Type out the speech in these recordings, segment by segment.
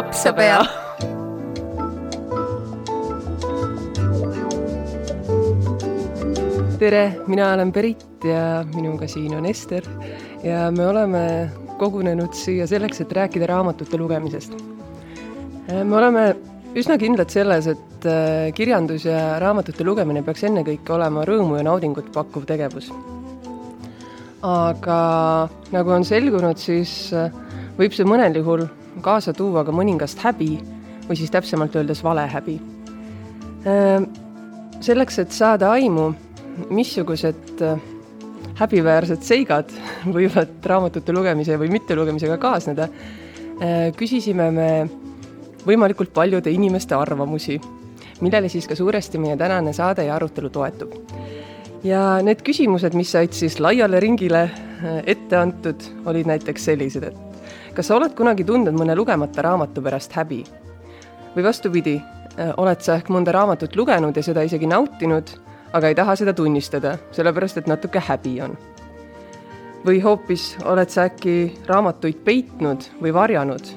Sapsapea tere, mina olen Berit ja minuga siin on Ester ja me oleme kogunenud siia selleks, et rääkida raamatute lugemisest. me oleme üsna kindlad selles, et äh, kirjandus ja raamatute lugemine peaks ennekõike olema rõõmu ja naudingut pakkuv tegevus. aga nagu on selgunud, siis äh, võib see mõnel juhul kaasa tuua ka mõningast häbi või siis täpsemalt öeldes valehäbi. Äh, selleks, et saada aimu, missugused häbiväärsed seigad võivad raamatute lugemise või mittelugemisega kaasneda, küsisime me võimalikult paljude inimeste arvamusi, millele siis ka suuresti meie tänane saade ja arutelu toetub. ja need küsimused, mis said siis laiale ringile ette antud, olid näiteks sellised, et kas sa oled kunagi tundnud mõne lugemata raamatu pärast häbi? või vastupidi, oled sa ehk mõnda raamatut lugenud ja seda isegi nautinud, aga ei taha seda tunnistada, sellepärast et natuke häbi on? või hoopis oled sa äkki raamatuid peitnud või varjanud,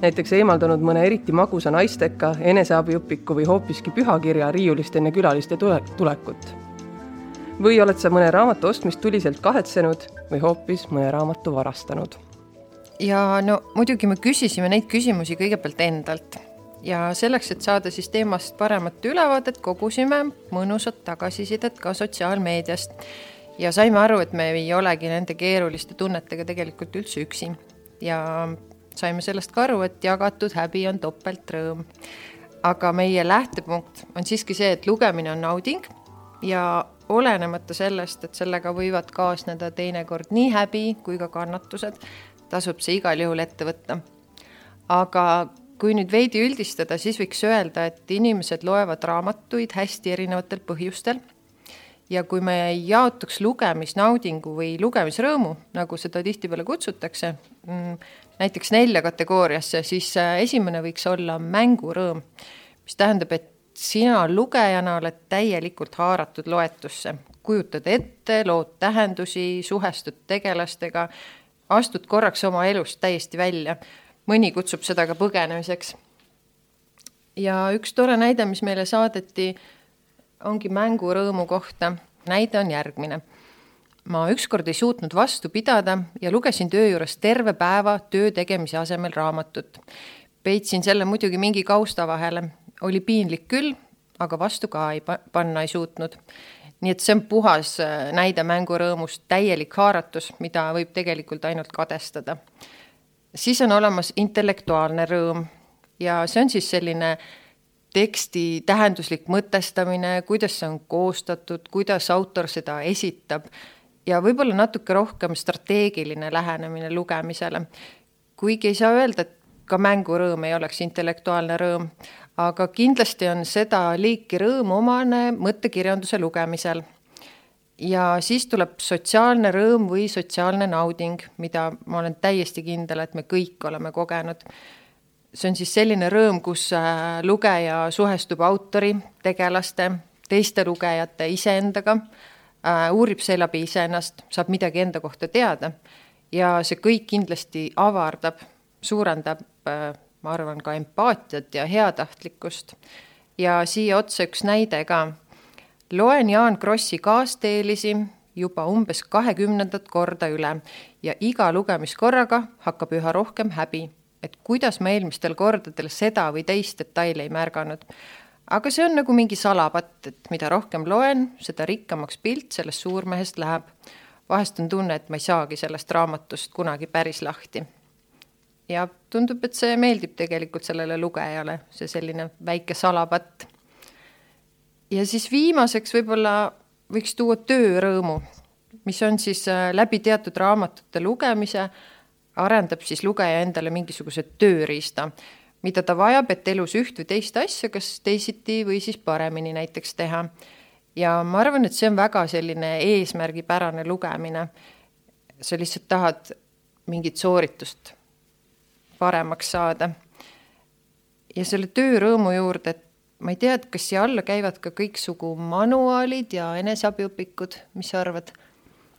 näiteks eemaldanud mõne eriti magusa naisteka, eneseabiõpiku või hoopiski pühakirja riiulist enne külaliste tule tulekut? või oled sa mõne raamatu ostmist tuliselt kahetsenud või hoopis mõne raamatu varastanud? Ja no muidugi me küsisime neid küsimusi kõigepealt endalt ja selleks, et saada siis teemast paremat ülevaadet, kogusime mõnusat tagasisidet ka sotsiaalmeediast ja saime aru, et me ei olegi nende keeruliste tunnetega tegelikult üldse üksi. ja saime sellest ka aru, et jagatud häbi on topeltrõõm. aga meie lähtepunkt on siiski see, et lugemine on nauding ja olenemata sellest, et sellega võivad kaasneda teinekord nii häbi kui ka kannatused, tasub see igal juhul ette võtta. aga kui nüüd veidi üldistada, siis võiks öelda, et inimesed loevad raamatuid hästi erinevatel põhjustel ja kui me jaotuks lugemisnaudingu või lugemisrõõmu, nagu seda tihtipeale kutsutakse, mm, näiteks nelja kategooriasse, siis äh, esimene võiks olla mängurõõm, mis tähendab, et sina lugejana oled täielikult haaratud loetusse, kujutad ette, lood tähendusi, suhestud tegelastega, astud korraks oma elust täiesti välja. mõni kutsub seda ka põgenemiseks. ja üks tore näide, mis meile saadeti ongi mängurõõmu kohta. näide on järgmine. ma ükskord ei suutnud vastu pidada ja lugesin töö juures terve päeva töö tegemise asemel raamatut. peitsin selle muidugi mingi kausta vahele, oli piinlik küll, aga vastu ka ei panna ei suutnud. Nii et see on puhas äh, näide mängurõõmust, täielik haaratus, mida võib tegelikult ainult kadestada. siis on olemas intellektuaalne rõõm ja see on siis selline teksti tähenduslik mõtestamine, kuidas see on koostatud, kuidas autor seda esitab ja võib-olla natuke rohkem strateegiline lähenemine lugemisele. kuigi ei saa öelda, et ka mängurõõm ei oleks intellektuaalne rõõm, aga kindlasti on seda liiki rõõm omane mõttekirjanduse lugemisel. ja siis tuleb sotsiaalne rõõm või sotsiaalne nauding, mida ma olen täiesti kindel, et me kõik oleme kogenud see on siis selline rõõm, kus äh, lugeja suhestub autori, tegelaste, teiste lugejate, iseendaga, äh, uurib seeläbi iseennast, saab midagi enda kohta teada ja see kõik kindlasti avardab, suurendab, äh, ma arvan, ka empaatiat ja heatahtlikkust. ja siia otsa üks näide ka. loen Jaan Krossi kaasteelisi juba umbes kahekümnendat korda üle ja iga lugemiskorraga hakkab üha rohkem häbi et kuidas ma eelmistel kordadel seda või teist detaili ei märganud. aga see on nagu mingi salapatt, et mida rohkem loen, seda rikkamaks pilt sellest suurmehest läheb. vahest on tunne, et ma ei saagi sellest raamatust kunagi päris lahti. Ja tundub, et see meeldib tegelikult sellele lugejale, see selline väike salapatt. ja siis viimaseks võib-olla võiks tuua töörõõmu, mis on siis äh, läbi teatud raamatute lugemise arendab siis lugeja endale mingisuguse tööriista, mida ta vajab, et elus üht või teist asja kas teisiti või siis paremini näiteks teha. ja ma arvan, et see on väga selline eesmärgipärane lugemine. sa lihtsalt tahad mingit sooritust paremaks saada. ja selle töörõõmu juurde, et ma ei tea, et kas siia alla käivad ka kõiksugu manuaalid ja eneseabiõpikud, mis sa arvad?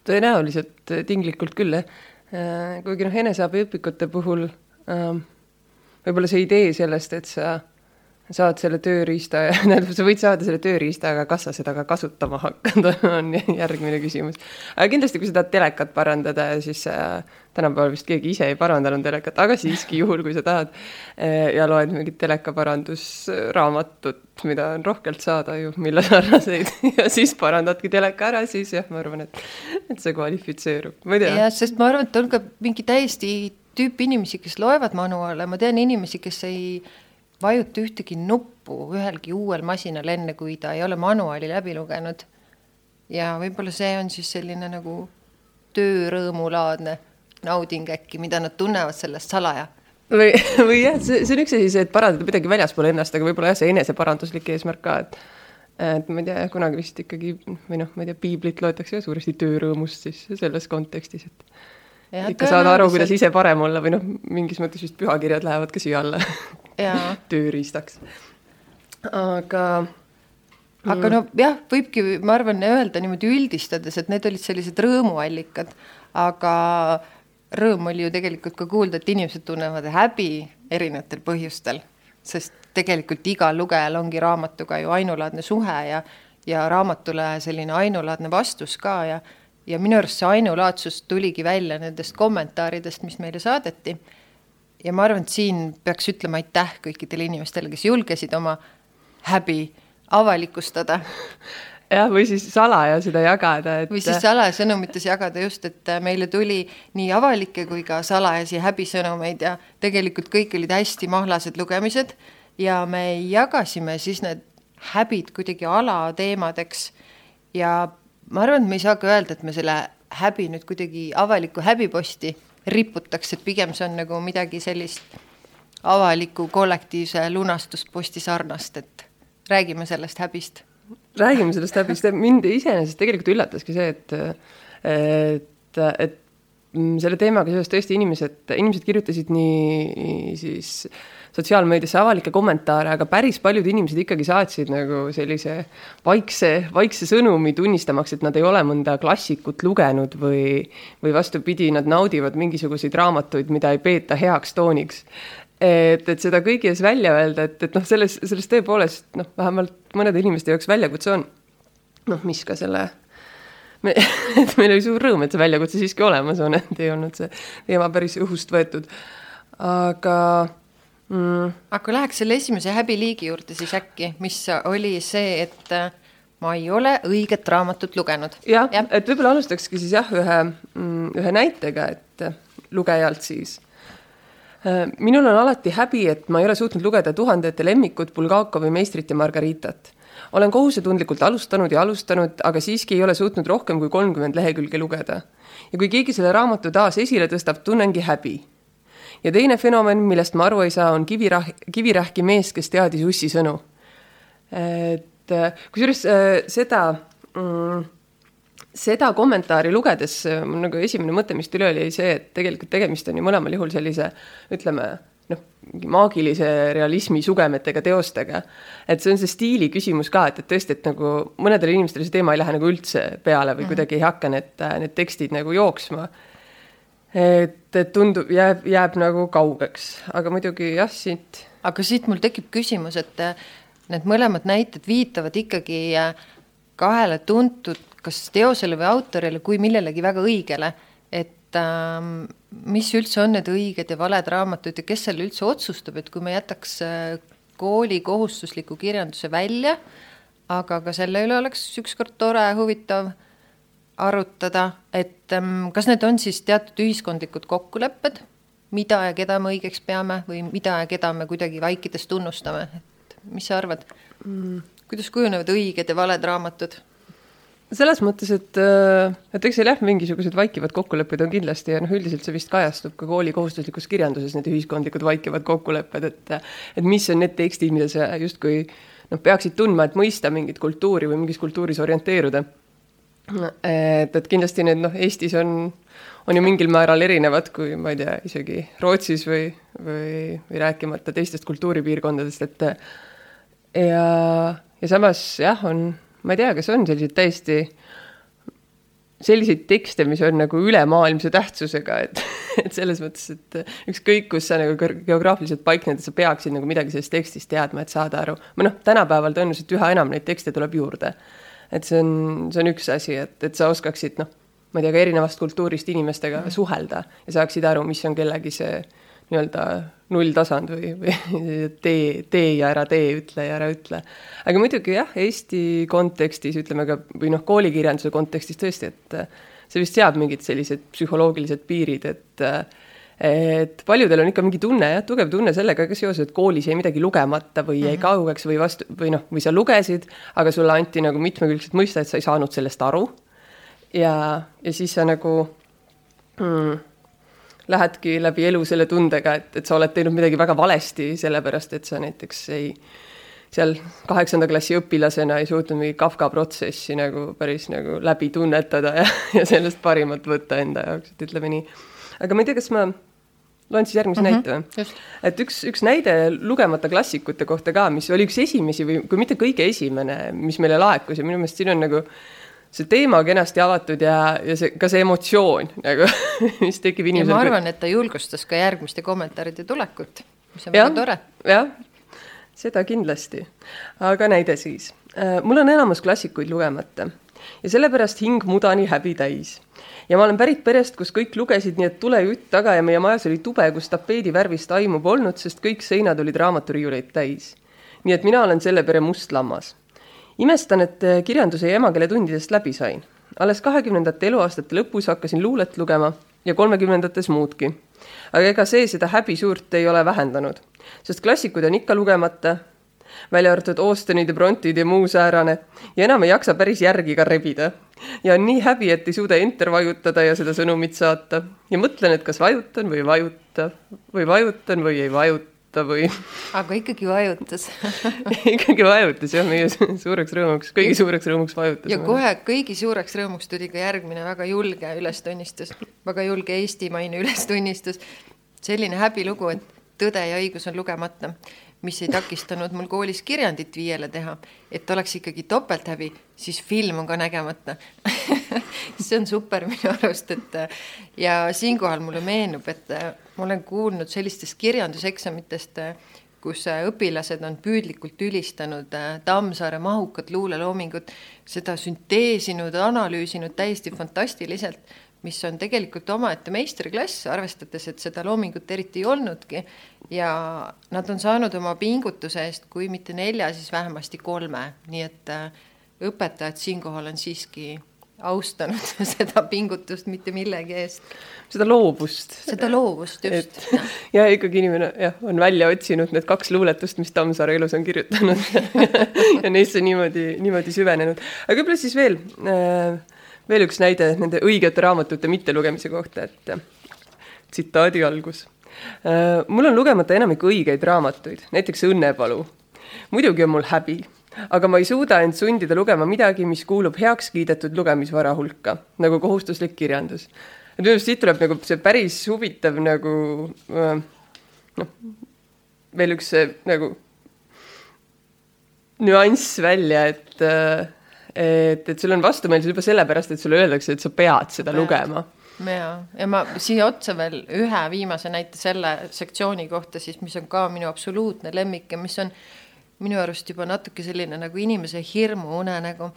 tõenäoliselt tinglikult küll, jah Äh, kuigi noh, eneseabiõpikute puhul äh, võib-olla see idee sellest, et sa saad selle tööriista tähendab, sa võid saada selle tööriista, aga kas sa seda ka kasutama hakkad, on järgmine küsimus. aga kindlasti, kui sa tahad telekat parandada, siis äh, tänapäeval vist keegi ise ei paranda enam telekat, aga siiski juhul, kui sa tahad äh, ja loed mingit telekaparandusraamatut, mida on rohkelt saada ju, mille sarnaseid ja siis parandadki teleka ära, siis jah, ma arvan, et, et see kvalifitseerub, ma ei tea. jah, sest ma arvan, et on ka mingi täiesti tüüp inimesi, kes loevad manuaale, ma tean inimesi, kes ei vajuta ühtegi nuppu ühelgi uuel masinal, enne kui ta ei ole manuaali läbi lugenud. ja võib-olla see on siis selline nagu töörõõmulaadne nauding äkki, mida nad tunnevad sellest salaja. Või, või jah, see, see on üks asi, see, et parandada midagi väljaspool ennast, aga võib-olla jah, see eneseparanduslik eesmärk ka, et et ma ei tea, kunagi vist ikkagi või noh, ma ei tea, piiblit loetakse ka suuresti töörõõmust siis selles kontekstis, et ja, ikka saada aru, kuidas ise parem olla või noh, mingis mõttes vist pühakirjad lähevad ka siia alla tööriistaks. aga aga no jah, võibki, ma arvan, öelda niimoodi üldistades, et need olid sellised rõõmuallikad, aga rõõm oli ju tegelikult ka kuulda, et inimesed tunnevad häbi erinevatel põhjustel, sest tegelikult igal lugejal ongi raamatuga ju ainulaadne suhe ja ja raamatule selline ainulaadne vastus ka ja ja minu arust see ainulaadsus tuligi välja nendest kommentaaridest, mis meile saadeti ja ma arvan, et siin peaks ütlema aitäh kõikidele inimestele, kes julgesid oma häbi avalikustada. jah, või siis salaja seda jagada, et. või siis salaja sõnumites jagada just, et meile tuli nii avalikke kui ka salajasi häbisõnumeid ja tegelikult kõik olid hästi mahlased lugemised ja me jagasime siis need häbid kuidagi alateemadeks ja ma arvan, et me ei saa ka öelda, et me selle häbi nüüd kuidagi avalikku häbiposti riputaks, et pigem see on nagu midagi sellist avaliku kollektiivse lunastusposti sarnast, et räägime sellest häbist. räägime sellest häbist, mind iseenesest tegelikult üllataski see, et, et, et selle teemaga seoses tõesti inimesed, inimesed kirjutasid nii siis sotsiaalmeediasse avalikke kommentaare, aga päris paljud inimesed ikkagi saatsid nagu sellise vaikse, vaikse sõnumi tunnistamaks, et nad ei ole mõnda klassikut lugenud või, või vastupidi, nad naudivad mingisuguseid raamatuid, mida ei peeta heaks tooniks et, et seda kõigi ees välja öelda, et, et noh, selles, selles tõepoolest noh, vähemalt mõnede inimeste jaoks väljakutse on. noh, mis ka selle me, et meil oli suur rõõm, et see väljakutse siiski olemas on, et ei olnud see teema päris õhust võetud. aga mm.. aga läheks selle esimese häbiliigi juurde siis äkki, mis oli see, et äh, ma ei ole õiget raamatut lugenud. jah ja., et võib-olla alustakski siis jah, ühe, mm, ühe näitega, et äh, lugejalt siis. Äh, minul on alati häbi, et ma ei ole suutnud lugeda Tuhandete lemmikut, Bulgakovi meistrit ja Margaritat. Olen kohusetundlikult alustanud ja alustanud, aga siiski ei ole suutnud rohkem kui kolmkümmend lehekülge lugeda. ja kui keegi selle raamatu taas esile tõstab, tunnengi häbi ja teine fenomen, millest ma aru ei saa, on kivirah-, kivirähki mees, kes teadis ussi sõnu. et äh, kusjuures äh, seda mm, seda kommentaari lugedes mul nagu esimene mõte, mis tuli, oli see, et tegelikult tegemist on ju mõlemal juhul sellise ütleme noh, maagilise realismi sugemetega teostega. et see on see stiili küsimus ka, et, et tõesti, et nagu mõnedele inimestele see teema ei lähe nagu üldse peale või mm -hmm. kuidagi ei hakka need, need tekstid nagu jooksma et, et tundub, jääb, jääb nagu kaugeks, aga muidugi jah, siit. aga siit mul tekib küsimus, et äh, need mõlemad näited viitavad ikkagi äh, kahele tuntud kas teosele või autorile kui millelegi väga õigele, et ähm, mis üldse on need õiged ja valed raamatud ja kes selle üldse otsustab, et kui me jätaks äh, kooli kohustusliku kirjanduse välja, aga ka selle üle oleks ükskord tore, huvitav arutada, et ähm, kas need on siis teatud ühiskondlikud kokkulepped, mida ja keda me õigeks peame või mida ja keda me kuidagi vaikides tunnustame, et mis sa arvad mm.? kuidas kujunevad õiged ja valed raamatud? Selles mõttes, et, äh, et eks seal jah, mingisugused vaikivad kokkulepped on kindlasti ja noh, üldiselt see vist kajastub ka kooli kohustuslikus kirjanduses, need ühiskondlikud vaikivad kokkulepped, et et mis on need tekstid, mida sa justkui noh, peaksid tundma, et mõista mingit kultuuri või mingis kultuuris orienteeruda. Et, et kindlasti need noh, Eestis on, on ju mingil määral erinevad, kui ma ei tea, isegi Rootsis või, või, või rääkimata teistest kultuuripiirkondadest, et ja, ja samas jah, on, ma ei tea, kas on selliseid täiesti selliseid tekste, mis on nagu ülemaailmse tähtsusega, et, et selles mõttes, et ükskõik, kus sa nagu geograafiliselt paikned, sa peaksid nagu midagi sellest tekstist teadma, et saada aru. või noh, tänapäeval tõenäoliselt üha enam neid tekste tuleb juurde. et see on, see on üks asi, et, et sa oskaksid noh, ma ei tea, ka erinevast kultuurist inimestega mm. suhelda ja saaksid aru, mis on kellegi see nii-öelda nulltasand või, või tee, tee ja ära tee, ütle ja ära ütle. aga muidugi jah, Eesti kontekstis ütleme ka või noh, koolikirjanduse kontekstis tõesti, et see vist seab mingid sellised psühholoogilised piirid, et et paljudel on ikka mingi tunne jah, tugev tunne sellega ka seoses, et koolis jäi midagi lugemata või jäi mm -hmm. kaugeks või vastu või noh, või sa lugesid, aga sulle anti nagu mitmekülgset mõista, et sa ei saanud sellest aru. ja, ja siis sa nagu mm, lähedki läbi elu selle tundega, et, et sa oled teinud midagi väga valesti, sellepärast et sa näiteks ei, seal kaheksanda klassi õpilasena ei suutnud mingi Kafka protsessi nagu päris nagu läbi tunnetada ja, ja sellest parimat võtta enda jaoks, et ütleme nii. aga ma ei tea, kas ma loen siis järgmise mm -hmm, näite või? et üks, üks näide lugemata klassikute kohta ka, mis oli üks esimesi või kui mitte kõige esimene, mis meile laekus ja minu meelest siin on nagu äh, see teema kenasti avatud ja, ja see, ka see emotsioon nagu, mis tekib inimesel. ma arvan, et ta julgustas ka järgmiste kommentaaride tulekut, mis on ja, väga tore. jah, seda kindlasti. aga näide siis. Äh, mul on enamus klassikuid lugemata ja sellepärast hing mudani häbi täis. ja ma olen pärit perest, kus kõik lugesid, nii et tule jutt taga ja meie majas oli tube, kus tapeedi värvist aimu polnud, sest kõik seinad olid raamaturiiuleid täis. nii et mina olen selle pere must lammas imestan, et eh, kirjanduse ja emakeele tundidest läbi sain. alles kahekümnendate eluaastate lõpus hakkasin luulet lugema ja kolmekümnendates muudki. aga ega see seda häbi suurt ei ole vähendanud, sest klassikud on ikka lugemata, välja arvatud Austinid ja Brontid ja muu säärane ja enam ei jaksa päris järgi ka rebida. ja on nii häbi, et ei suuda enter vajutada ja seda sõnumit saata ja mõtlen, et kas vajutan või ei vajuta või vajutan või ei vajuta vajuta või. aga ikkagi vajutas ikkagi vajutas jah, meie suureks rõõmuks, kõigi suureks rõõmuks vajutas. ja kohe kõigi suureks rõõmuks tuli ka järgmine väga julge ülestunnistus, väga julge eestimaine ülestunnistus. selline häbilugu, et Tõde ja õigus on lugemata mis ei takistanud mul koolis kirjandit viiele teha, et oleks ikkagi topelthäbi, siis film on ka nägemata. See on super minu arust, et ja siinkohal mulle meenub, et ma olen kuulnud sellistest kirjanduseksamitest, kus õpilased on püüdlikult ülistanud Tammsaare mahukat luuleloomingut, seda sünteesinud, analüüsinud täiesti fantastiliselt mis on tegelikult omaette meistriklass, arvestades, et seda loomingut eriti ei olnudki. ja nad on saanud oma pingutuse eest, kui mitte nelja, siis vähemasti kolme, nii et äh, õpetajad siinkohal on siiski austanud seda pingutust mitte millegi eest. seda loovust. seda loovust, just. ja ikkagi inimene jah, on välja otsinud need kaks luuletust, mis Tammsaare elus on kirjutanud ja neisse niimoodi, niimoodi süvenenud. aga võib-olla siis veel äh, veel üks näide nende õigete raamatute mittelugemise kohta, et tsitaadi algus. Äh, mul on lugemata enamik õigeid raamatuid, näiteks Õnnepalu. muidugi on mul häbi, aga ma ei suuda end sundida lugema midagi, mis kuulub heaks kiidetud lugemisvara hulka, nagu kohustuslik kirjandus. et minu arust siit tuleb nagu see päris huvitav nagu äh, noh, veel üks nagu nüanss välja, et äh, et, et sul on vastumeelsus juba sellepärast, et sulle öeldakse, et sa pead seda pead. lugema ja, ja ma siia otsa veel ühe viimase näite selle sektsiooni kohta siis, mis on ka minu absoluutne lemmik ja mis on minu arust juba natuke selline nagu inimese hirmu unenägu.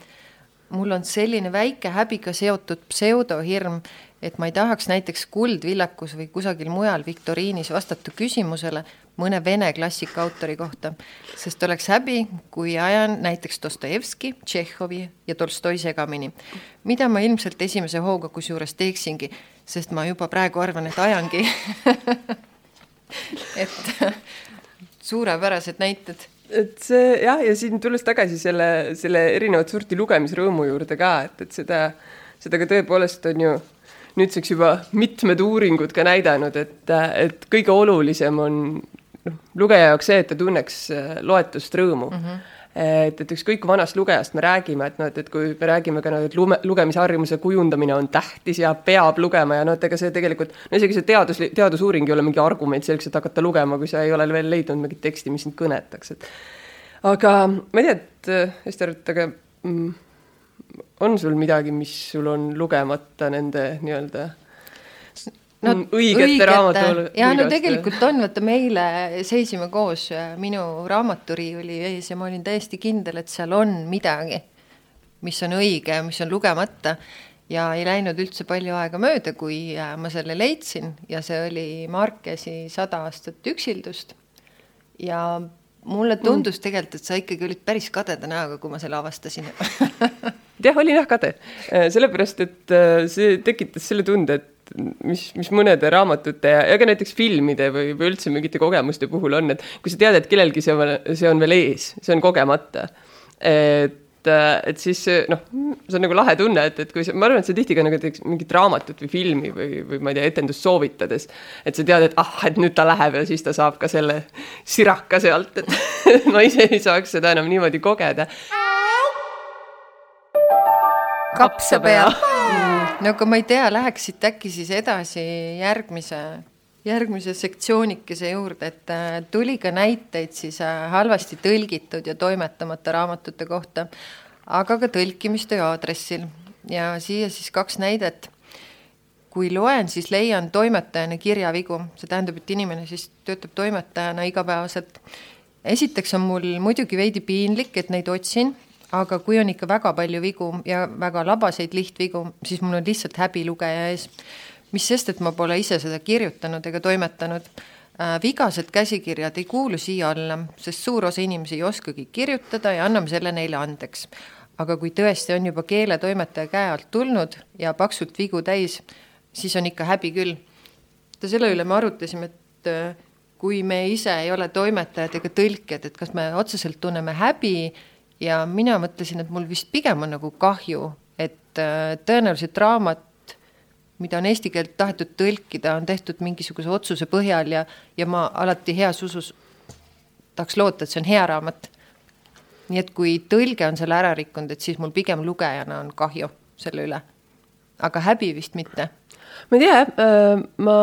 mul on selline väike häbiga seotud pseudohirm, et ma ei tahaks näiteks Kuldvillakus või kusagil mujal viktoriinis vastata küsimusele, mõne vene klassikaautori kohta, sest oleks häbi, kui ajan näiteks Dostojevski, Tšehhovi ja Tolstoi segamini. mida ma ilmselt esimese hooga kusjuures teeksingi, sest ma juba praegu arvan, et ajangi et suurepärased näited et see jah, ja siin tulles tagasi selle, selle erinevat sorti lugemisrõõmu juurde ka, et, et seda, seda ka tõepoolest on ju nüüdseks juba mitmed uuringud ka näidanud, et, et kõige olulisem on noh, lugeja jaoks see, et ta tunneks äh, loetust rõõmu mm. -hmm et, et ükskõik kui vanast lugejast me räägime, et noh, et, et kui me räägime ka noh, et lume, lugemisharjumuse kujundamine on tähtis ja peab lugema ja noh, et ega see tegelikult, no isegi see teadus, teadusuuring ei ole mingi argument selleks, et hakata lugema, kui sa ei ole veel leidnud mingit teksti, mis sind kõnetaks, et aga ma ei tea, et Ester, et aga mm, on sul midagi, mis sul on lugemata nende nii-öelda no õigete, õigete. raamatu ja no tegelikult on, vaata me eile seisime koos minu raamaturiiuli ees ja ma olin täiesti kindel, et seal on midagi, mis on õige mis on lugemata. Ja ei läinud üldse palju aega mööda, kui äh, ma selle leidsin ja see oli Markesi Sada aastat üksildust. ja mulle tundus mm. tegelikult, et sa ikkagi olid päris kadeda näoga, kui ma selle avastasin. Jah, olin jah kade, äh, sellepärast et äh, see tekitas selle tunde, et mis, mis mõnede raamatute ja, ja ka näiteks filmide või, või üldse mingite kogemuste puhul on, et kui sa tead, et kellelgi see on, see on veel ees, see on kogemata. et et siis noh, see on nagu lahe tunne, et, et kui sa, ma arvan, et see tihti ka nagu näiteks mingit raamatut või filmi või, või ma ei tea, etendust soovitades, et sa tead, et ah, et nüüd ta läheb ja siis ta saab ka selle siraka sealt, et ma ise ei saaks seda enam niimoodi kogeda kapsapea. No aga ma ei tea, läheks siit äkki siis edasi järgmise, järgmise sektsioonikese juurde, et äh, tuli ka näiteid siis äh, halvasti tõlgitud ja toimetamata raamatute kohta, aga ka tõlkimistöö aadressil. Ja siia siis kaks näidet. Kui loen, siis leian toimetajana kirjavigu, see tähendab, et inimene siis töötab toimetajana igapäevaselt. esiteks on mul muidugi veidi piinlik, et neid otsin aga kui on ikka väga palju vigu ja väga labaseid lihtvigu, siis mul on lihtsalt häbi lugeja ees. mis sest, et ma pole ise seda kirjutanud ega toimetanud äh,. vigased käsikirjad ei kuulu siia alla, sest suur osa inimesi ei oskagi kirjutada ja anname selle neile andeks. aga kui tõesti on juba keeletoimetaja käe alt tulnud ja paksult vigu täis, siis on ikka häbi küll. selle üle me arutasime, et äh, kui me ise ei ole toimetajad ega tõlkijad, et kas me otseselt tunneme häbi ja mina mõtlesin, et mul vist pigem on nagu kahju, et äh, tõenäoliselt raamat, mida on eesti keelt tahetud tõlkida, on tehtud mingisuguse otsuse põhjal ja, ja ma alati heas usus tahaks loota, et see on hea raamat. nii et kui tõlge on selle ära rikkunud, et siis mul pigem lugejana on kahju selle üle. aga häbi vist mitte. ma ei tea, äh, ma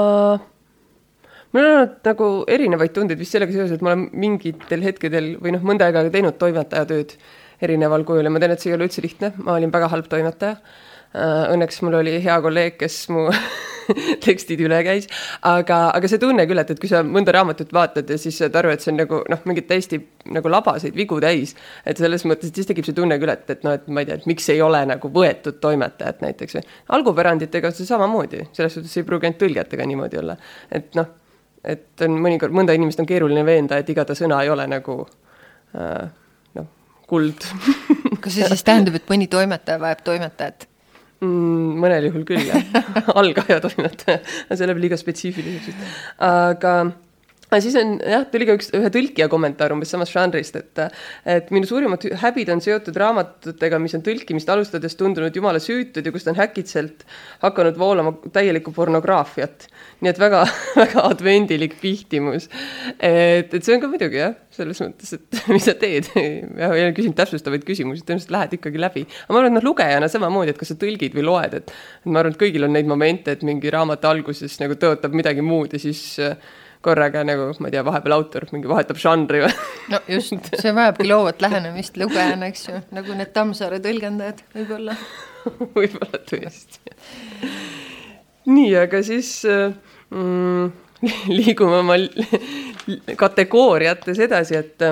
mul on olnud nagu erinevaid tundeid vist sellega seoses, et ma olen mingitel hetkedel või noh, mõnda aega teinud toimetaja tööd erineval kujul ja ma tean, et see ei ole üldse lihtne, ma olin väga halb toimetaja. Äh, õnneks mul oli hea kolleeg, kes mu tekstid üle käis, aga, aga see tunne küll, et, et kui sa mõnda raamatut vaatad ja siis saad aru, et see on nagu noh, mingeid täiesti nagu labaseid vigu täis, et selles mõttes, et siis tekib see tunne küll, et, et noh, et ma ei tea, et miks ei ole nagu võetud toimetajat näiteks või. Algupäranditega on see samamoodi, selles suhtes ei pruugi ainult tõlgijatega niimoodi olla, et noh et on mõnikord, mõnda inimest on keeruline veenda, et iga ta sõna ei ole nagu äh, noh, kuld. Kas see siis tähendab, et mõni toimetaja vajab toimetajat? Mm,? mõnel juhul küll jah. Algaja toimetaja, see läheb liiga spetsiifiliseks, aga aga siis on jah, tuli ka üks, ühe tõlkija kommentaar umbes samast žanrist, et et minu suurimad häbid on seotud raamatutega, mis on tõlkimist alustades tundunud jumala süütud ja kust on häkitselt hakanud voolama täielikku pornograafiat. nii et väga, väga advendilik pihtimus. et, et see on ka muidugi jah, selles mõttes, et mis sa teed ja küsin täpsustavaid küsimusi, tõenäoliselt lähed ikkagi läbi. aga ma arvan, et noh, lugejana samamoodi, et kas sa tõlgid või loed, et ma arvan, et kõigil on neid momente, et mingi raamatu alguses nagu tõotab midagi muud ja siis korraga nagu, ma ei tea, vahepeal autor mingi vahetab žanri või? no just, see vajabki loovat lähenemist lugejana, eks ju, nagu need Tammsaare tõlgendajad võib-olla võib-olla tõesti. nii, aga siis mm, liigume oma kategooriates edasi, et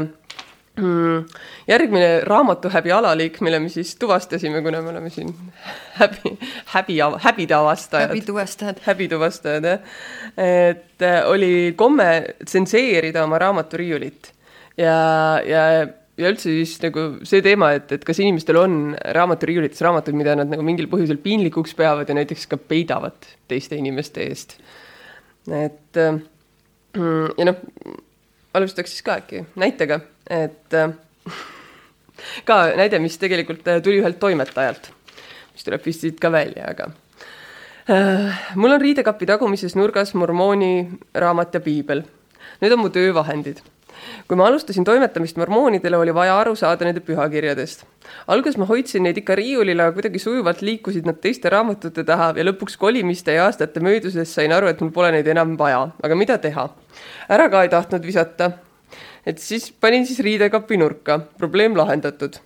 mm, järgmine raamatuhäbi alaliik, mille me siis tuvastasime, kuna me oleme siin häbi, häbi, häbide avastajad. häbituvastajad. häbituvastajad, jah. et äh, oli komme tsenseerida oma raamaturiiulit ja, ja ja üldse siis nagu see teema, et, et kas inimestel on raamaturiiulites raamatuid, mida nad nagu mingil põhjusel piinlikuks peavad ja näiteks ka peidavad teiste inimeste eest. et äh, ja noh, alustaks siis ka äkki näitega, et äh, ka näide, mis tegelikult äh, tuli ühelt toimetajalt, mis tuleb vist siit ka välja, aga äh, mul on riidekapi tagumises nurgas mormooni raamat ja piibel. Need on mu töövahendid. kui ma alustasin toimetamist mormoonidele, oli vaja aru saada nende pühakirjadest. alguses ma hoidsin neid ikka riiulil, aga kuidagi sujuvalt liikusid nad teiste raamatute taha ja lõpuks kolimiste ja aastate mööduses sain aru, et mul pole neid enam vaja, aga mida teha. ära ka ei tahtnud visata et siis panin siis riidekapi nurka, probleem lahendatud.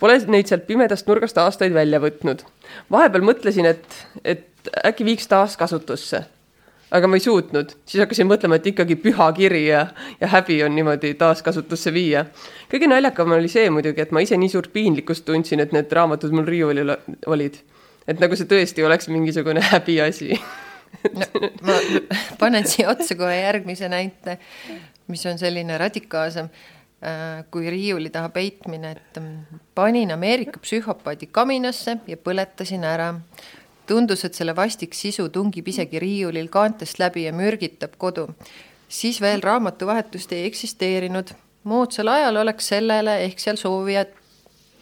Pole neid sealt pimedast nurgast aastaid välja võtnud. vahepeal mõtlesin, et, et äkki viiks taaskasutusse. aga ma ei suutnud, siis hakkasin mõtlema, et ikkagi püha kiri ja, ja häbi on niimoodi taaskasutusse viia. kõige naljakam oli see muidugi, et ma ise nii suurt piinlikkust tundsin, et need raamatud mul riiulil olid. et nagu see tõesti oleks mingisugune häbiasi no, ma panen siia otsa kohe järgmise näite, mis on selline radikaalsem Äh, kui riiuli taha peitmine, et mm, panin Ameerika psühhopaadi kaminasse ja põletasin ära. tundus, et selle vastik sisu tungib isegi riiulil kaantest läbi ja mürgitab kodu. siis veel raamatuvahetust ei eksisteerinud. moodsal ajal oleks sellele ehk seal soovijad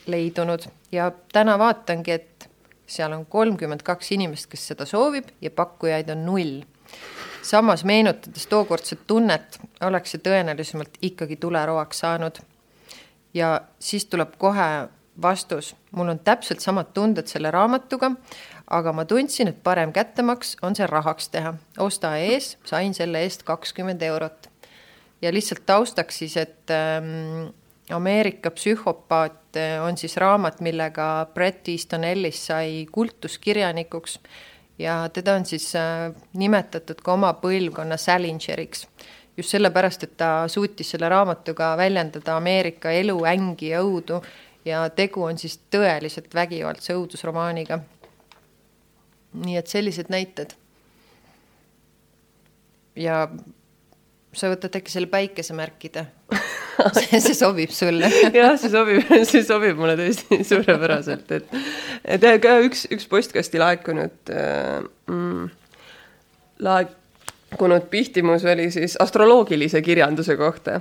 leidunud ja täna vaatangi, et seal on kolmkümmend kaks inimest, kes seda soovib ja pakkujaid on null samas meenutades tookordset tunnet, oleks see tõenäolisemalt ikkagi tuleroaks saanud. ja siis tuleb kohe vastus, mul on täpselt samad tunded selle raamatuga, aga ma tundsin, et parem kättemaks on see rahaks teha. osta ees, sain selle eest kakskümmend eurot. ja lihtsalt taustaks siis, et ähm, Ameerika psühhopaat äh, on siis raamat, millega Bret Easton Ellis sai kultuskirjanikuks ja teda on siis äh, nimetatud ka oma põlvkonna Salingeriks. just sellepärast, et ta suutis selle raamatuga väljendada Ameerika elu, ängi ja õudu ja tegu on siis tõeliselt vägivaldse õudusromaaniga. nii et sellised näited. ja sa võtad äkki selle päikesemärkide see, see sobib sulle jah, see sobib, see sobib mulle tõesti suurepäraselt, et, et ka üks, üks postkasti laekunud äh, mm, laekunud pihtimus oli siis astroloogilise kirjanduse kohta.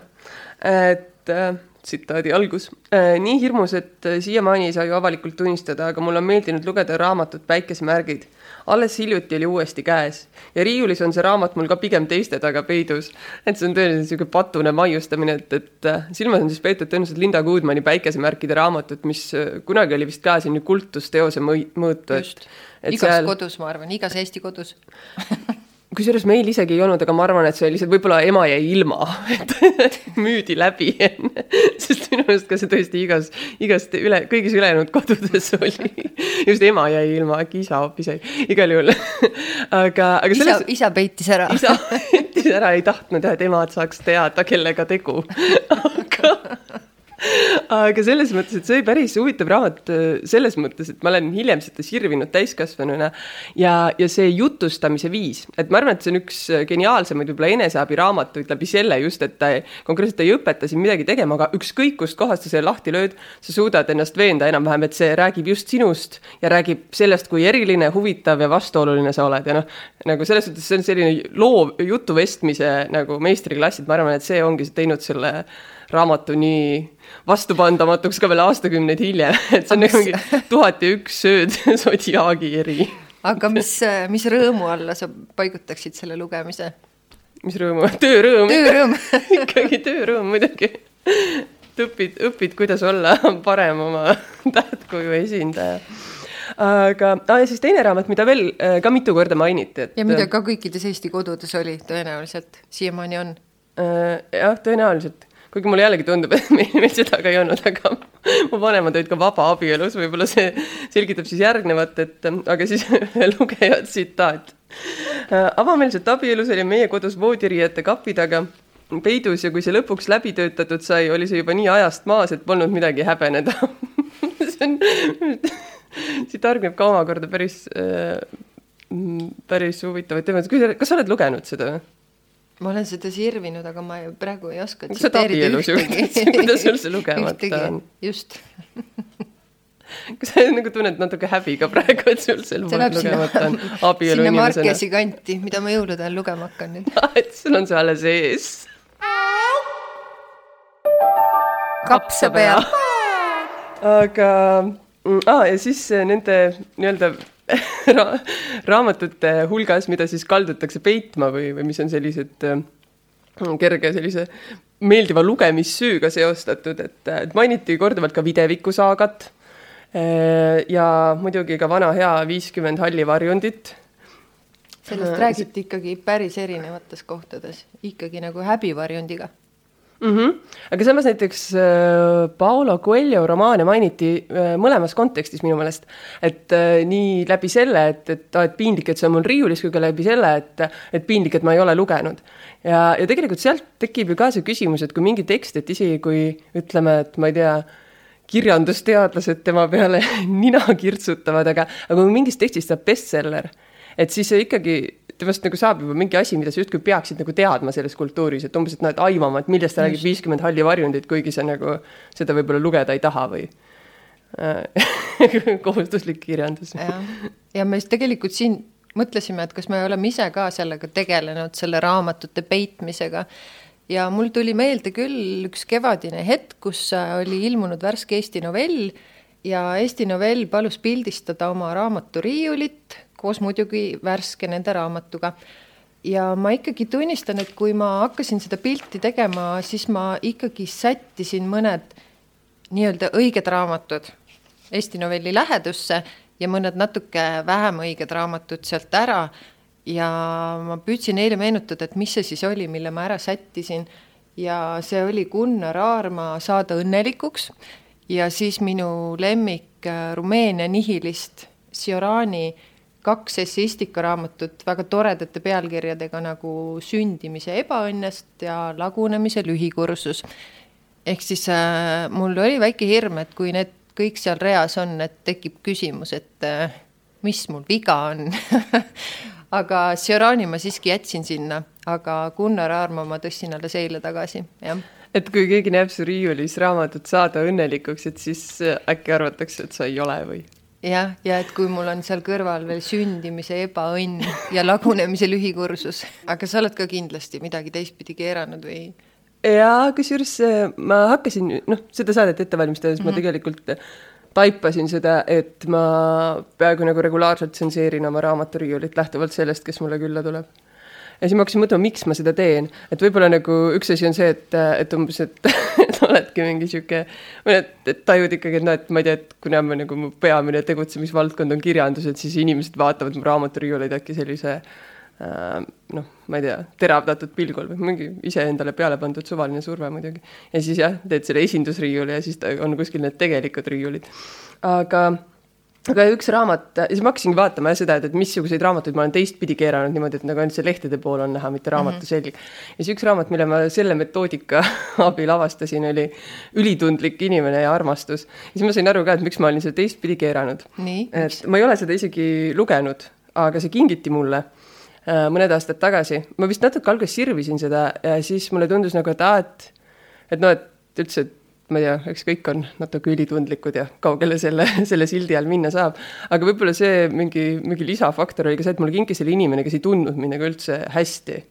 et äh, tsitaadi algus. Äh, nii hirmus, et äh, siiamaani ei saa ju avalikult tunnistada, aga mulle on meeldinud lugeda raamatut Päikesemärgid. alles hiljuti oli uuesti käes ja riiulis on see raamat mul ka pigem teiste taga peidus. et see on tõeliselt niisugune patune maiustamine, et, et äh, silmas on siis peetud tõenäoliselt Linda Goodmani Päikesemärkide raamatut, mis kunagi oli vist ka selline kultusteose mõõtu. just, igas seal... kodus, ma arvan, igas Eesti kodus kusjuures meil isegi ei olnud, aga ma arvan, et see lihtsalt võib-olla ema jäi ilma, et müüdi läbi enne. sest minu meelest ka see tõesti igas, igast üle, kõigis ülejäänud kodudes oli. just ema jäi ilma, äkki isa hoopis jäi, igal juhul. aga, aga selles. isa peitis ära. isa peitis ära, ei tahtnud jah, et emad saaks teada, kellega tegu. aga aga selles mõttes, et see oli päris huvitav raamat äh, selles mõttes, et ma olen hiljem seda sirvinud täiskasvanuna ja, ja see jutustamise viis, et ma arvan, et see on üks äh, geniaalsemaid võib-olla eneseabiraamatuid läbi selle just, et ta konkreetselt ei õpeta sind midagi tegema, aga ükskõik kust kohast sa selle lahti lööd, sa suudad ennast veenda enam-vähem, et see räägib just sinust ja räägib sellest, kui eriline, huvitav ja vastuoluline sa oled. Ja noh, nagu selles suhtes see on selline loov jutuvestmise nagu meistriklass, et ma arvan, et see ongi teinud selle raamatu nii vastupandamatuks ka veel aastakümneid hiljem, et see on nagu mingi tuhat ja üks sööd sodiaagi eri. aga mis, mis rõõmu alla sa paigutaksid selle lugemise? mis rõõmu, töörõõm. töörõõm ikkagi töörõõm muidugi. õpid, õpid, kuidas olla parem oma tähtkuju esindaja aga ah, ja siis teine raamat, mida veel äh, ka mitu korda mainiti, et. ja mida ka kõikides Eesti kodudes oli tõenäoliselt, siiamaani on. Äh, jah, tõenäoliselt kuigi mulle jällegi tundub, et meil, meil seda ka ei olnud, aga mu vanemad olid ka vabaabielus, võib-olla see selgitab siis järgnevat, et aga siis lugeja tsitaat. avameelset abielus oli meie kodus voodiriiete kapi taga peidus ja kui see lõpuks läbi töötatud sai, oli see juba nii ajast maas, et polnud midagi häbeneda see on, siit hargneb ka omakorda päris äh,, päris huvitavaid teemasid. kas sa oled lugenud seda või? Ma olen seda sirvinud, aga ma praegu ei oska kas sa oled abielus üldse, kuidas sul see lugemata on? just. Kas sa nagu tunned natuke häbi ka praegu, et sul see lugemata on? abielu sinna Markesi kanti, mida ma jõulude ajal lugema hakkan nüüd. Et sul on see alles ees. kapsapea. aga ah,, ja siis nende nii-öelda ra raamatute hulgas, mida siis kaldutakse peitma või, või mis on sellised äh, kerge sellise meeldiva lugemissüüga seostatud, et, et mainiti korduvalt ka Videviku saagat äh, ja muidugi ka vana hea viiskümmend halli varjundit. sellest äh, räägiti ikkagi päris erinevates kohtades, ikkagi nagu häbivarjundiga mm. -hmm. aga samas näiteks äh, Paolo Coelho romaane mainiti äh, mõlemas kontekstis minu meelest, et äh, nii läbi selle, et, et aa, et piinlik, et see on mul riiulis, kui ka läbi selle, et, et piinlik, et ma ei ole lugenud. ja, ja tegelikult sealt tekib ju ka see küsimus, et kui mingi tekst, et isegi kui ütleme, et ma ei tea, kirjandusteadlased tema peale nina kirtsutavad, aga, aga kui mingist tekstist saab bestseller, et siis ikkagi temast nagu saab juba mingi asi, mida sa justkui peaksid nagu teadma selles kultuuris, et umbes, et noh, et aimama, et millest ta räägib viiskümmend halli varjundit, kuigi sa nagu seda võib-olla lugeda ei taha või? Kohustuslik kirjandus. ja, me siis tegelikult siin mõtlesime, et kas me oleme ise ka sellega tegelenud, selle raamatute peitmisega. Ja mul tuli meelde küll üks kevadine hetk, kus oli ilmunud värske Eesti novell ja Eesti novell palus pildistada oma raamatu riiulit koos muidugi värske nende raamatuga. ja ma ikkagi tunnistan, et kui ma hakkasin seda pilti tegema, siis ma ikkagi sättisin mõned nii-öelda õiged raamatud Eesti novelli lähedusse ja mõned natuke vähem õiged raamatud sealt ära. ja ma püüdsin neile meenutada, et mis see siis oli, mille ma ära sättisin. ja see oli Gunnar Aarma Saada õnnelikuks ja siis minu lemmik äh, Rumeenia nihilist Siorani kaks esseistikaraamatut väga toredate pealkirjadega nagu Sündimise ebaõnnest ja Lagunemise lühikursus. ehk siis äh, mul oli väike hirm, et kui need kõik seal reas on, et tekib küsimus, et äh, mis mul viga on aga Siorani ma siiski jätsin sinna, aga Gunnar Aarma ma tõstsin alles eile tagasi, jah et kui keegi näeb su riiulis raamatut Saada õnnelikuks, et siis äkki arvatakse, et sa ei ole või? Jah, ja et kui mul on seal kõrval veel sündimise ebaõnn ja lagunemise lühikursus, aga sa oled ka kindlasti midagi teistpidi keeranud või? jaa, kusjuures äh, ma hakkasin, noh, seda saadet ette valmistades mm -hmm. ma mhm. tegelikult taipasin seda, et ma peaaegu nagu regulaarselt tsenseerin oma raamaturiiulit lähtuvalt sellest, kes mulle külla tuleb ja siis ma hakkasin mõtlema, miks ma seda teen, et võib-olla nagu üks asi on see, et, et umbes, et, et oledki mingi sihuke, või et, et tajud ikkagi, et noh, et ma ei tea, et kuna ma nagu mu peamine tegutsemisvaldkond on kirjandus, et siis inimesed vaatavad mu raamaturiiuleid äkki sellise äh, noh, ma ei tea, teravdatud pilgul või mingi iseendale peale pandud suvaline surve muidugi. ja siis jah, teed selle esindusriiuli ja siis on kuskil need tegelikud riiulid. aga aga üks raamat, siis ma hakkasingi vaatama jah seda, et, et missuguseid raamatuid ma olen teistpidi keeranud niimoodi, et nagu ainult see lehtede pool on näha, mitte raamatu mm -hmm. selg. ja siis üks raamat, mille ma selle metoodika abil avastasin, oli Ülitundlik inimene ja armastus. ja siis ma sain aru ka, et miks ma olin seda teistpidi keeranud. et ma ei ole seda isegi lugenud, aga see kingiti mulle äh, mõned aastad tagasi. ma vist natuke alguses sirvisin seda ja siis mulle tundus nagu, et aa, et et noh, et üldse, et ma ei tea, eks kõik on natuke ülitundlikud ja kaugele selle, selle sildi all minna saab. aga võib-olla see mingi, mingi lisafaktor oli ka see, et mulle kinkis selle inimene, kes ei tundnud mind nagu üldse hästi.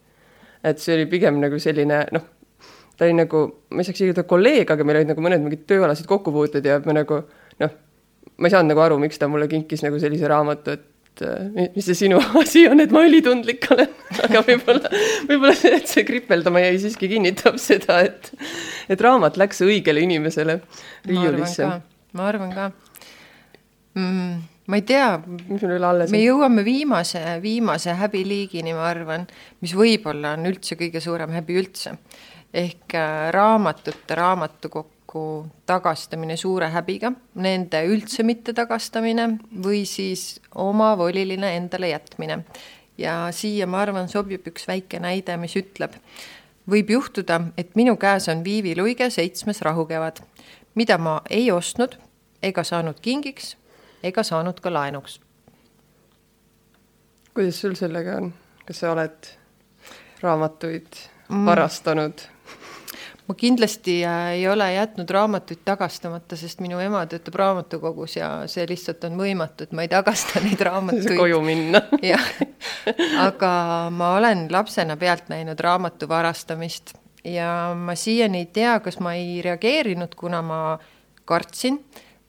et see oli pigem nagu selline noh, ta oli nagu, ma ei saaks isegi öelda kolleeg, aga meil olid nagu mõned mingid tööalased kokkupuuted ja me nagu noh, ma ei saanud nagu aru, miks ta mulle kinkis nagu sellise raamatu, et et eh, mis see sinu asi on, et ma ülitundlik olen, aga võib-olla, võib-olla see, et see kripeldama jäi, siiski kinnitab seda, et, et raamat läks õigele inimesele riiulisse. ma arvan ka mm,. ma ei tea, me jõuame viimase, viimase häbiliigini, ma arvan, mis võib-olla on üldse kõige suurem häbi üldse. ehk äh, raamatute raamatukokku nagu tagastamine suure häbiga, nende üldse mitte tagastamine või siis omavoliline endale jätmine. ja siia, ma arvan, sobib üks väike näide, mis ütleb, võib juhtuda, et minu käes on Viivi Luige Seitsmes rahukevad, mida ma ei ostnud ega saanud kingiks ega saanud ka laenuks. kuidas sul sellega on, kas sa oled raamatuid mm. varastanud mm.? Ma kindlasti äh, ei ole jätnud raamatuid tagastamata, sest minu ema töötab raamatukogus ja see lihtsalt on võimatu, et ma ei tagasta neid raamatuid. koju minna. jah, aga ma olen lapsena pealt näinud raamatu varastamist ja ma siiani ei tea, kas ma ei reageerinud, kuna ma kartsin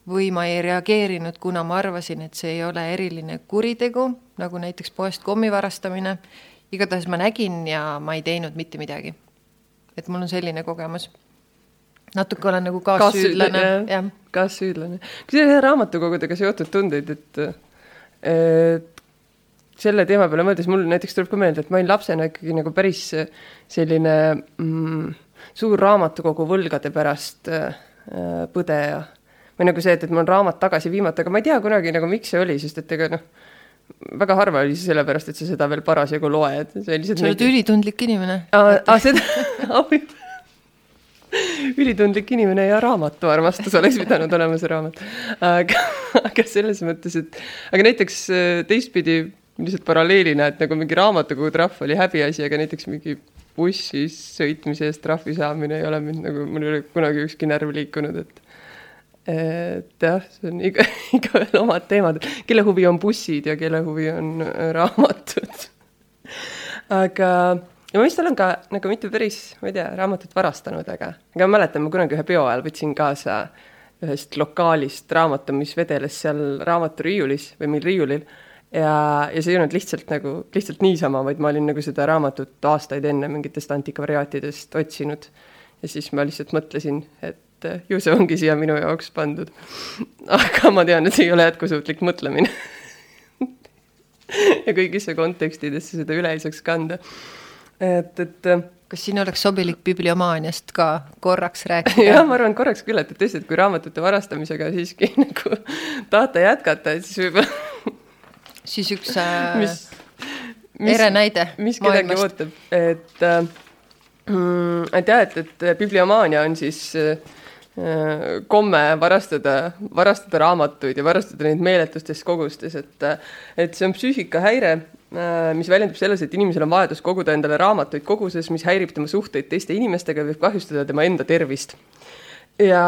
või ma ei reageerinud, kuna ma arvasin, et see ei ole eriline kuritegu, nagu näiteks poest kommi varastamine. igatahes ma nägin ja ma ei teinud mitte midagi et mul on selline kogemus. natuke olen nagu kaassüüdlane, jah. kaassüüdlane. kui see raamatukogudega seotud tundeid, et, et selle teema peale mõeldes mul näiteks tuleb ka meelde, et ma olin lapsena ikkagi nagu päris selline mm, suur raamatukogu võlgade pärast äh, põdeja. või nagu see, et, et mul on raamat tagasi viimata, aga ma ei tea kunagi nagu, miks see oli, sest et ega noh, väga harva oli see sellepärast, et sa seda veel parasjagu loed. sa oled mingi... ülitundlik inimene. aa, seda ülitundlik inimene ja raamatuarmastus oleks pidanud olema see raamat. aga, aga selles mõttes, et aga näiteks äh, teistpidi lihtsalt paralleelina, et nagu mingi raamatukogu trahv oli häbiasi, aga näiteks mingi bussis sõitmise eest trahvi saamine ei ole mind nagu, mul ei ole kunagi ükski närv liikunud, et et jah, see on iga, igaühel omad teemad, kelle huvi on bussid ja kelle huvi on äh, raamatud. aga ja ma vist olen ka nagu mitu päris, ma ei tea, raamatut varastanud, aga, aga ma mäletan, ma kunagi ühe peo ajal võtsin kaasa ühest lokaalist raamatu, mis vedeles seal raamaturiiulis või meil riiulil ja, ja see ei olnud lihtsalt nagu, lihtsalt niisama, vaid ma olin nagu seda raamatut aastaid enne mingitest antikvariaatidest otsinud. ja siis ma lihtsalt mõtlesin, et ju see ongi siia minu jaoks pandud. aga ma tean, et see ei ole jätkusuutlik mõtlemine ja kõigisse kontekstidesse seda üle ei saaks kanda et, et äh, kas siin oleks sobilik bibliomaaniast ka korraks rääkida? jah, ma arvan korraks küll, et, et tõesti, et kui raamatute varastamisega siiski nagu tahate jätkata, et siis võib-olla siis üks äh, mis, mis, ere näide mis kedagi ootab, et äh, mm, et jah, et, et bibliomaania on siis äh, komme varastada, varastada raamatuid ja varastada neid meeletustes kogustes, et et see on psüühikahäire, Äh, mis väljendub selles, et inimesel on vajadus koguda endale raamatuid koguses, mis häirib tema suhteid teiste inimestega ja võib kahjustada tema enda tervist. ja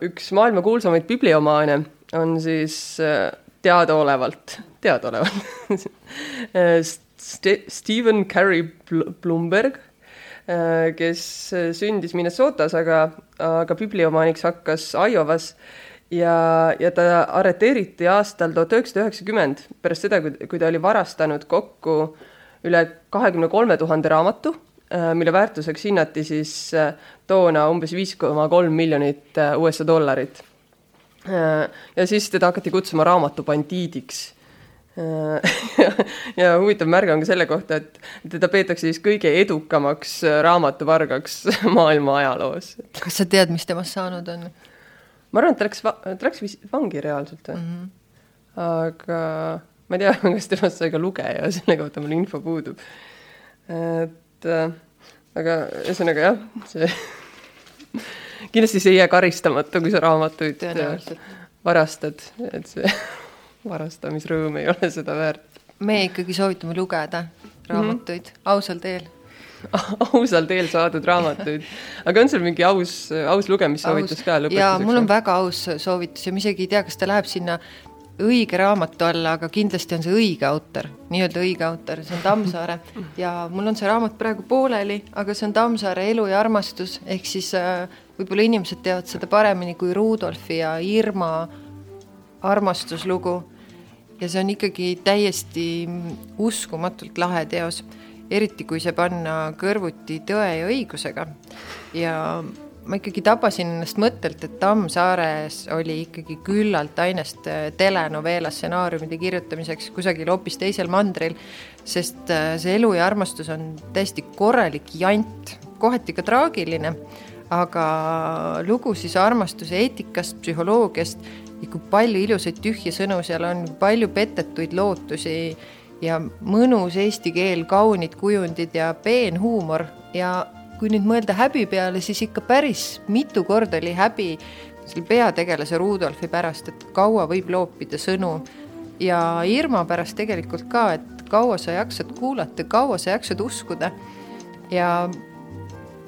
üks maailma kuulsamaid bibliomaane on siis äh, teadaolevalt, teadaolevalt St Stephen Carey Bloomberg, äh, kes sündis Minnesotas, aga, aga bibliomaaniks hakkas Iowas ja, ja ta arreteeriti aastal tuhat üheksasada üheksakümmend, pärast seda, kui, kui ta oli varastanud kokku üle kahekümne kolme tuhande raamatu, äh, mille väärtuseks hinnati siis äh, toona umbes viis koma kolm miljonit äh, USA dollarit. ja siis teda hakati kutsuma raamatubandiidiks ja huvitav märge on ka selle kohta, et teda peetakse siis kõige edukamaks raamatuvargaks maailma ajaloos. kas sa tead, mis temast saanud on? ma arvan, et ta läks, ta läks vist vangi reaalselt mm. -hmm. aga ma ei tea, kas temast sai ka lugeja, selle kohta mul info puudub. et äh, aga ühesõnaga jah, see kindlasti see ei jää karistamata, kui sa raamatuid varastad, et see varastamisrõõm ei ole seda väärt. me ikkagi soovitame lugeda raamatuid mm -hmm. ausal teel ausal teel saadud raamatuid. aga on sul mingi aus, aus lugemissoovitus ka lõpetuseks? jaa, mul on väga aus soovitus ja ma isegi ei tea, kas ta läheb sinna õige raamatu alla, aga kindlasti on see õige autor, nii-öelda õige autor, see on Tammsaare ja mul on see raamat praegu pooleli, aga see on Tammsaare Elu ja armastus, ehk siis äh, võib-olla inimesed teavad seda paremini kui Rudolfi ja Irma armastuslugu. ja see on ikkagi täiesti uskumatult lahe teos eriti kui see panna kõrvuti Tõe ja õigusega. ja ma ikkagi tabasin ennast mõttelt, et Tammsaares oli ikkagi küllalt ainest äh, telenovela stsenaariumide kirjutamiseks kusagil hoopis teisel mandril, sest äh, see elu ja armastus on täiesti korralik jant, kohati ka traagiline, aga lugu siis armastuse eetikast, psühholoogiast ja kui palju ilusaid tühje sõnu seal on, palju petetuid lootusi ja mõnus eesti keel, kaunid kujundid ja peenhuumor ja kui nüüd mõelda häbi peale, siis ikka päris mitu korda oli häbi selle peategelase Rudolfi pärast, et kaua võib loopida sõnu ja Irma pärast tegelikult ka, et kaua sa jaksad kuulata, kaua sa jaksad uskuda. ja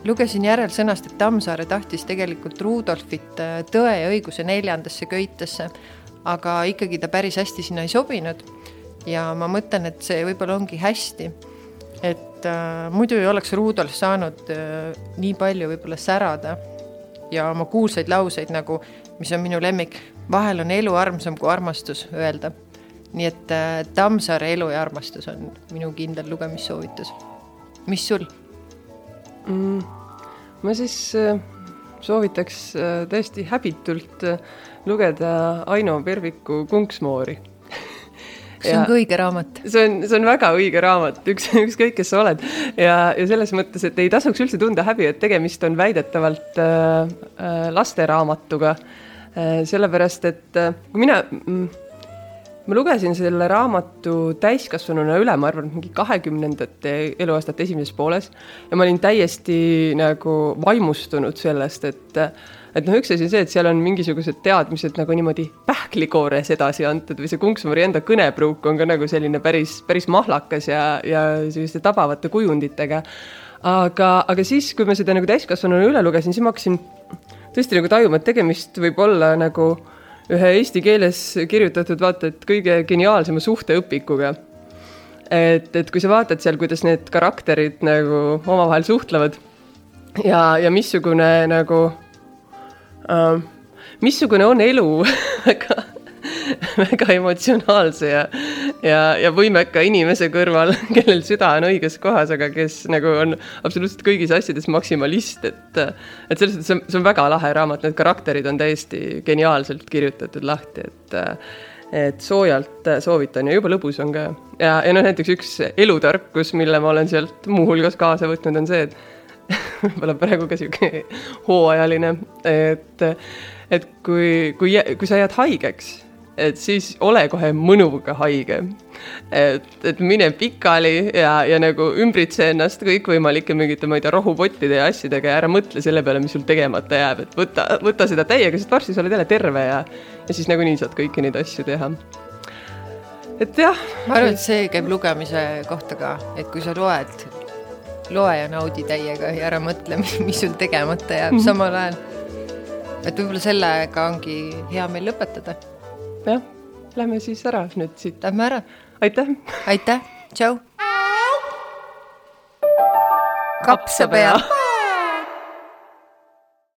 lugesin järelsõnast, et Tammsaare tahtis tegelikult Rudolfit äh, Tõe ja õiguse neljandasse köitesse, aga ikkagi ta päris hästi sinna ei sobinud ja ma mõtlen, et see võib-olla ongi hästi. et äh, muidu ei oleks Rudolf saanud äh, nii palju võib-olla särada ja oma kuulsaid lauseid nagu, mis on minu lemmik, vahel on elu armsam kui armastus öelda. nii et äh, Tammsaare Elu ja armastus on minu kindel lugemissoovitus. mis sul mm,? ma siis äh, soovitaks äh, tõesti häbitult äh, lugeda Aino Perviku Kunksmoori see on ka õige raamat. see on, see on väga õige raamat, üks, ükskõik, kes sa oled. ja, ja selles mõttes, et ei tasuks üldse tunda häbi, et tegemist on väidetavalt äh, äh lasteraamatuga äh,. sellepärast, et äh, kui mina mm, ma lugesin selle raamatu täiskasvanuna üle, ma arvan, mingi kahekümnendate eluaastate esimeses pooles ja ma olin täiesti nagu vaimustunud sellest, et et noh, üks asi on see, et seal on mingisugused teadmised nagu niimoodi pähklikoores edasi antud või see Kunksmari enda kõnepruuk on ka nagu selline päris, päris mahlakas ja, ja selliste tabavate kujunditega. aga, aga siis, kui ma seda nagu täiskasvanuna üle lugesin, siis ma hakkasin tõesti nagu tajuma, et tegemist võib olla nagu ühe eesti keeles kirjutatud vaata et kõige geniaalsema suhteõpikuga. et, et kui sa vaatad seal, kuidas need karakterid nagu omavahel suhtlevad ja, ja missugune nagu äh,, missugune on elu väga väga emotsionaalse ja, ja, ja võimeka inimese kõrval, kellel süda on õiges kohas, aga kes nagu on absoluutselt kõigis asjades maksimalist, et et selles suhtes see on, see on väga lahe raamat, need karakterid on täiesti geniaalselt kirjutatud lahti, et et soojalt soovitan ja jube lõbus on ka. ja, ja noh, näiteks üks elutarkus, mille ma olen sealt muuhulgas kaasa võtnud, on see, et võib-olla praegu ka sihuke hooajaline, et, et kui, kui, kui sa jääd haigeks et siis ole kohe mõnuga haige. et, et mine pikali ja, ja nagu ümbritse ennast kõikvõimalike mingite, ma ei tea, rohupottide ja asjadega ja ära mõtle selle peale, mis sul tegemata jääb, et võta, võta seda täiega, sest varsti sa oled jälle terve ja, ja siis nagunii saad kõiki neid asju teha. et jah. ma arvan, et see käib lugemise kohta ka, et kui sa loed, loe ja naudi täiega ja ära mõtle, mis sul tegemata jääb mm -hmm. samal ajal. et võib-olla sellega ongi hea meil lõpetada jah, lähme siis ära nüüd siit. Lähme ära. aitäh. aitäh, tšau. kapsapea